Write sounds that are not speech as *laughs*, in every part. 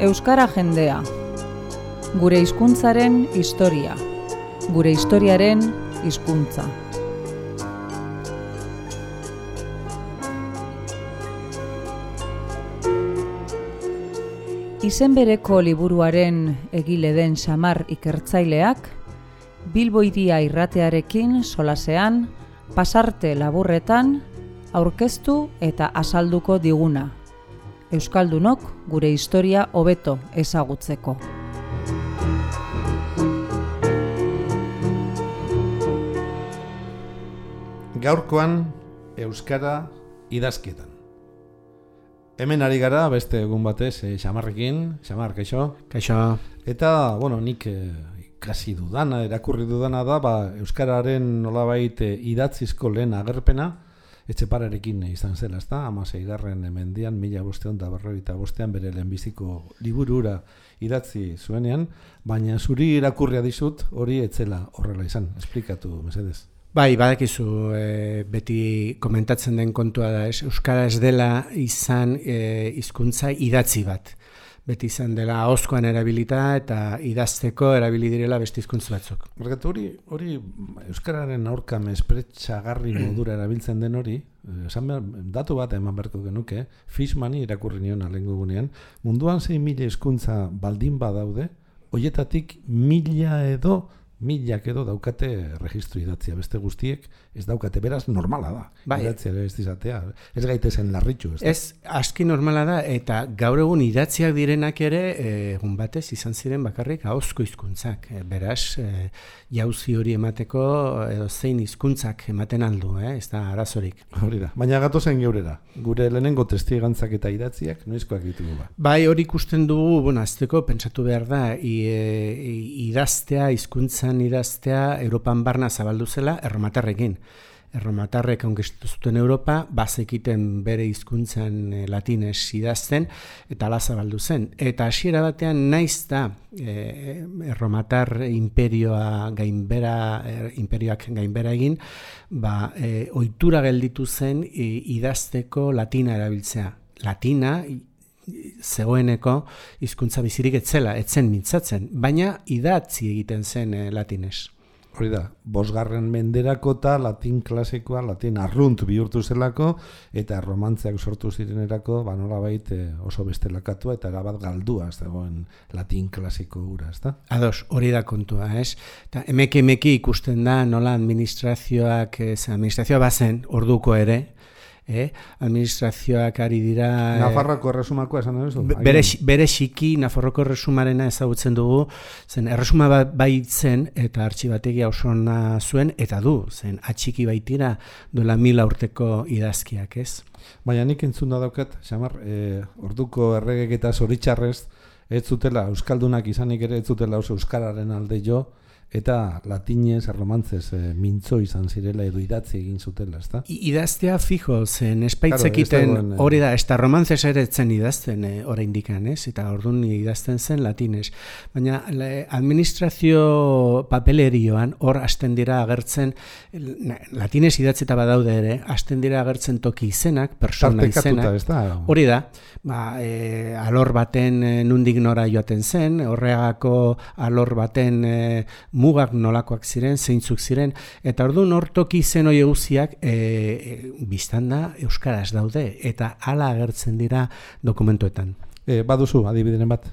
Euskara jendea. Gure hizkuntzaren historia. Gure historiaren hizkuntza. Izen bereko liburuaren egile den samar ikertzaileak, Bilbo iria irratearekin solasean, pasarte laburretan, aurkeztu eta azalduko diguna. Euskaldunok gure historia hobeto ezagutzeko. Gaurkoan Euskara idazketan. Hemen ari gara beste egun batez eh, xamarrekin, xamar, kaixo? Kaixo. Eta, bueno, nik eh, ikasi dudana, erakurri dudana da, ba, Euskararen nolabait eh, idatzizko lehen agerpena, etxepararekin izan zela, ezta? Amasei garren emendian, mila bostean da berroita bostean bere lehenbiziko liburura idatzi zuenean, baina zuri irakurria dizut hori etzela horrela izan, esplikatu, mesedez. Bai, badakizu e, beti komentatzen den kontua da, ez? Euskara ez dela izan e, hizkuntza idatzi bat. Beti izan dela ahozkoan erabilita eta idazteko erabili direla beste hizkuntz batzuk. Bergatu hori, hori Euskararen aurka mespretxagarri *clears throat* modura erabiltzen den hori, eh, esan behar, datu bat eman beharko genuke, Fishmani irakurri nion alengo gunean, munduan zein mila hizkuntza baldin badaude, hoietatik mila edo milak edo daukate registro idatzia. Beste guztiek ez daukate. Beraz normala da. Bai. idatzia ez dizatea ez gaitezen larritxu ez, ez aski normala da. Eta gaur egun idatziak direnak ere eh, egun batez izan ziren bakarrik ahozko hizkuntzak. E, beraz e, jauzi hori emateko edo zein hizkuntzak ematen aldu eh? ez da arazorik. Hori da. Baina gato zen geurera. Gure lehenengo testigantzak eta idatziak noizkoak ditugu ba? Bai hori ikusten dugu bueno azteko pentsatu behar da i, e, idaztea hizkuntza izan idaztea Europan barna zabaldu zela erromatarrekin. Erromatarrek ongestu zuten Europa, bazekiten bere hizkuntzan e, latinez idazten, eta ala zabaldu zen. Eta hasiera batean naiz da e, erromatar imperioa gainbera, er, imperioak gainbera egin, ba, e, ohitura gelditu zen idazteko latina erabiltzea. Latina, zegoeneko hizkuntza bizirik etzela, etzen mintzatzen, baina idatzi egiten zen e, latinez. Hori da, bosgarren menderako eta latin klasikoa, latin arrunt bihurtu zelako, eta romantzeak sortu zirenerako, ba nola baite oso bestelakatua, eta erabat galdua, ez dagoen latin klasiko gura, ez da? Ados, hori da kontua, ez? Eta emeki emeki ikusten da, nola administrazioak, ez, administrazioa bazen, orduko ere, eh? administrazioak ari dira... Eh, Nafarroko erresumakoa esan duzu? Bere, bere xiki Nafarroko erresumarena ezagutzen dugu, zen erresuma bat baitzen eta artxibategia oso zuen, eta du, zen atxiki baitira duela mila urteko idazkiak, ez? Baina nik entzun da daukat, xamar, e, orduko erregek eta zoritxarrez, ez zutela, Euskaldunak izanik ere ez zutela oso Euskararen alde jo, eta latinez, romantzez, e, mintzo izan zirela edo idatzi egin zutela, ezta? Idaztea fijo, zen espaitzekiten claro, eh, hori da, ez da romantzez ere zen idazten e, ora indikan, ez? Eta orduan idazten zen latinez. Baina administrazio papelerioan hor hasten dira agertzen, latinez idatzeta badaude ere, hasten dira agertzen toki izenak, persona izenak. Hori da, ba, e, alor baten nundik nora joaten zen, horregako alor baten e, mugak nolakoak ziren, zeintzuk ziren, eta ordu nortoki zen hori eguziak e, e, biztan da Euskaraz daude, eta hala agertzen dira dokumentuetan. E, baduzu, adibideren bat?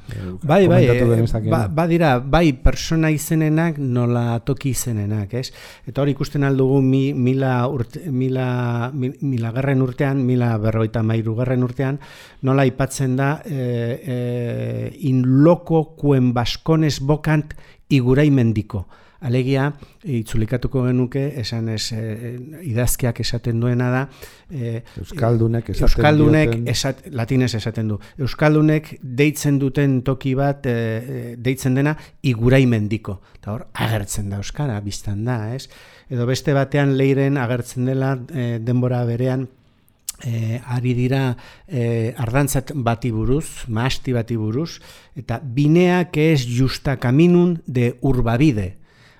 Bai, bai, e, ba, badira, bai, persona izenenak nola toki izenenak, ez? Eta hori ikusten aldugu mi, mila, urte, mila, mila garren urtean, mila berroita mairu garren urtean, nola ipatzen da e, e, in loko kuen baskones bokant iguraimendiko. Alegia, itzulikatuko genuke, esan ez, e, idazkiak esaten duena da, e, Euskaldunek esaten Euskaldunek esat, latinez esaten du. Euskaldunek deitzen duten toki bat, e, deitzen dena, iguraimendiko. Eta hor, agertzen da Euskara, biztan da, ez? Edo beste batean leiren agertzen dela e, denbora berean, e, ari dira e, ardantzat bati buruz, maasti bati buruz, eta bineak ez justa kaminun de urbabide.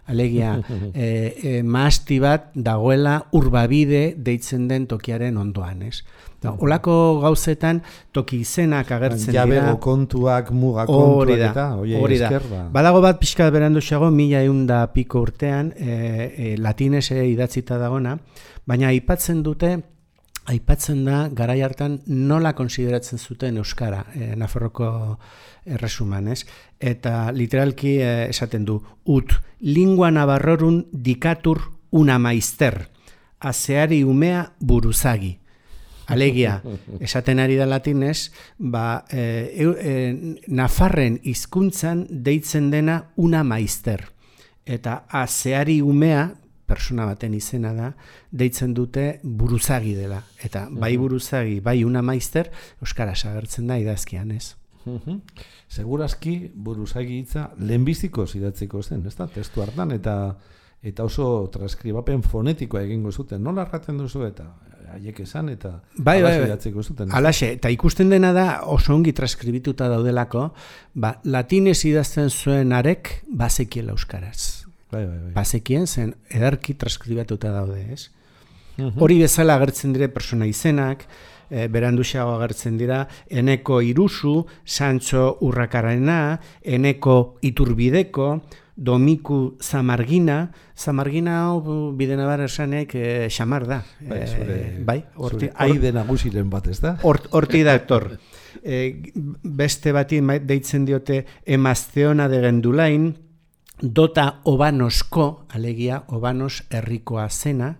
Alegia, *laughs* e, e, maasti bat dagoela urbabide deitzen den tokiaren ondoan, ez? Da, olako gauzetan toki izenak agertzen Jabego dira. Jabego kontuak, muga kontuak da, eta, oie, hori da. ba. Badago bat pixka berandu xago, mila egun da piko urtean, e, e, latinese idatzita dagona, baina aipatzen dute, aipatzen da, garai hartan nola konsideratzen zuten Euskara, e, Nafarroko erresuman, ez? Eta literalki e, esaten du, ut, lingua navarrorun dikatur una maister, azeari umea buruzagi. Alegia, *laughs* esaten ari da latinez, ba, e, e, Nafarren hizkuntzan deitzen dena una maister. Eta azeari umea, persona baten izena da, deitzen dute buruzagi dela. Eta bai buruzagi, bai una maister, Euskaraz agertzen da idazkian, ez? Segurazki buruzagi hitza lehenbiziko zidatzeko zen, ez da? Testu hartan eta eta oso transkribapen fonetikoa egingo zuten. Nola erraten duzu eta haiek esan eta bai, bai, bai. zuten. Alaxe, eta ikusten dena da oso ongi transkribituta daudelako, ba, latinez idazten zuen arek bazekiela euskaraz. Bai, bai, bai. Bazekien zen edarki transkribatuta daude, ez? Hori bezala agertzen dire persona izenak, e, beranduxago agertzen dira, eneko irusu, Sancho urrakarena, eneko iturbideko, Domiku Zamargina, Zamargina hau bidena bar esanek e, xamar da. Bai, zure, e, bai, horti, aide nagusiren bat, ez da? Horti dator. E, beste bati deitzen diote emazteona de gendulain, dota obanosko, alegia obanos herrikoa zena,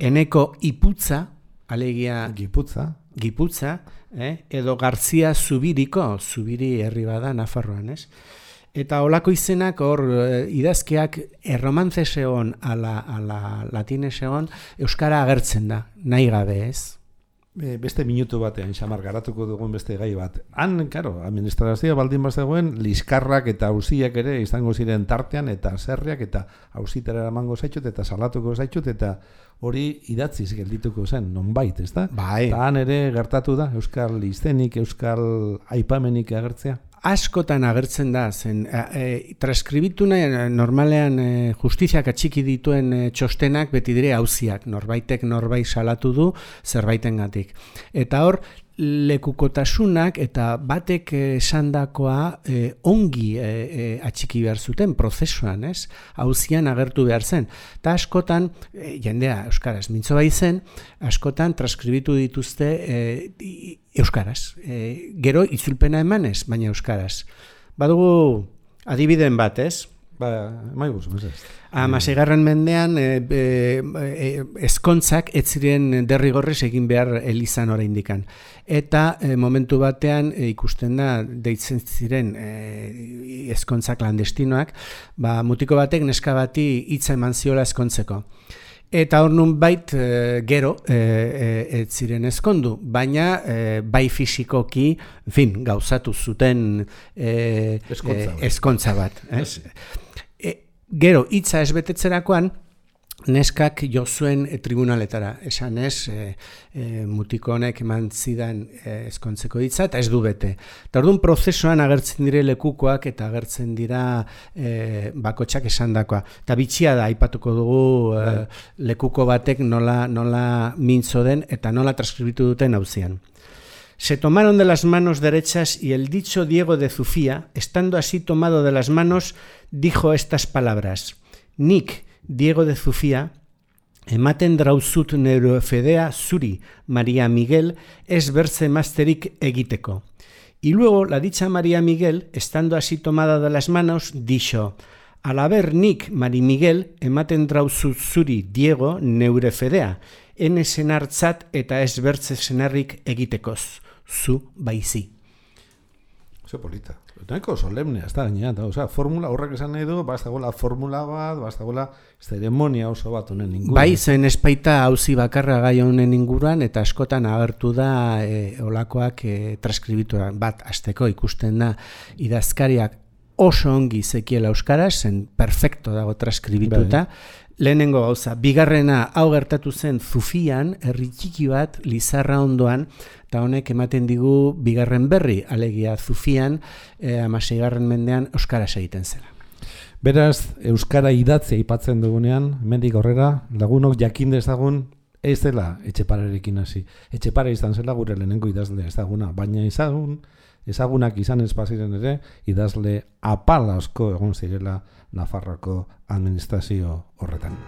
eneko iputza, alegia giputza, giputza eh? edo Garzia Zubiriko, Zubiri herri bada Nafarroan, ez? Eta olako izenak hor idazkeak erromantzes egon ala, ala latines egon Euskara agertzen da, nahi gabe ez? E, beste minutu batean, xamar, garatuko dugun beste gai bat. Han, karo, administrazioa baldin bat zegoen, liskarrak eta hausiak ere izango ziren tartean, eta zerriak eta hausitara eramango zaitut, eta salatuko zaitut, eta hori idatziz geldituko zen, nonbait, ez da? Bai. Eta han ere gertatu da, Euskal izenik, Euskal aipamenik agertzea? Askotan agertzen da, zen e, transkribitu nahi, normalean e, justiziak atxiki dituen e, txostenak beti dire hauziak, norbaitek norbait salatu du zerbaiten gatik. Eta hor, lekukotasunak eta batek esandakoa e, ongi e, e, atxiki behar zuten prozesuan, ez? Hauzian agertu behar zen. Ta askotan, e, jendea Euskaraz mintzo bai zen, askotan transkribitu dituzte e, Euskaraz. E, gero itzulpena emanez, baina Euskaraz. Badugu adibiden bat, ez? Ba, mai guz, mesez. Amaseigarren mendean e, e, e, eskontzak ez ziren derrigorrez egin behar elizan ora indikan. Eta e, momentu batean e, ikusten da deitzen ziren e, eskontzak landestinoak, ba, mutiko batek neska bati hitza eman ziola eskontzeko. Eta hor nun bait e, gero e, e, ez ziren ezkondu, baina e, bai fisikoki, fin, gauzatu zuten e, eskontza, e, eskontza bat. Ez? *laughs* Gero, hitza ez betetzerakoan, neskak jo zuen e, tribunaletara. Esan ez, e, e, mutiko honek eman zidan e, eskontzeko hitza eta ez du bete. Eta orduan prozesuan agertzen dire lekukoak eta agertzen dira e, bakotxak esandakoa. Eta bitxia da, aipatuko dugu e, lekuko batek nola, nola mintzo den eta nola transkribitu duten hauzian. Se tomaron de las manos derechas y el dicho Diego de Zufía, estando así tomado de las manos, dijo estas palabras. Nik, Diego de Zufía, ematen drauzut neurofedea zuri, María Miguel, es verse masterik egiteko. Y luego la dicha María Miguel, estando así tomada de las manos, dijo, al haber nik Mari Miguel, ematen drauzut zuri, Diego, neurefedea, ene senartzat eta ez bertze senarrik egitekoz, zu baizi. Oso polita. Nahiko solemnea, ez da gaina, eta, osea, formula horrek esan nahi du, bastagola formula bat, bastagola zeremonia oso bat honen inguruan. Bai, zen espaita hauzi bakarra gai honen inguruan, eta askotan agertu da e, olakoak e, transkribitura bat azteko ikusten da idazkariak oso ongi zekiela euskaraz, zen perfecto dago transkribituta, lehenengo gauza, bigarrena hau gertatu zen Zufian, herri txiki bat, Lizarra ondoan, eta honek ematen digu bigarren berri, alegia Zufian, e, amaseigarren mendean Euskaraz egiten zela. Beraz, Euskara idatzea aipatzen dugunean, mendik horrera, lagunok jakin dezagun, ez dela etxeparerekin hasi. Etxepare izan zela gure lehenengo idazle ezaguna, baina izagun, ezagunak izan espaziren ere, idazle apal asko egon zirela Nafarroko administrazio horretan.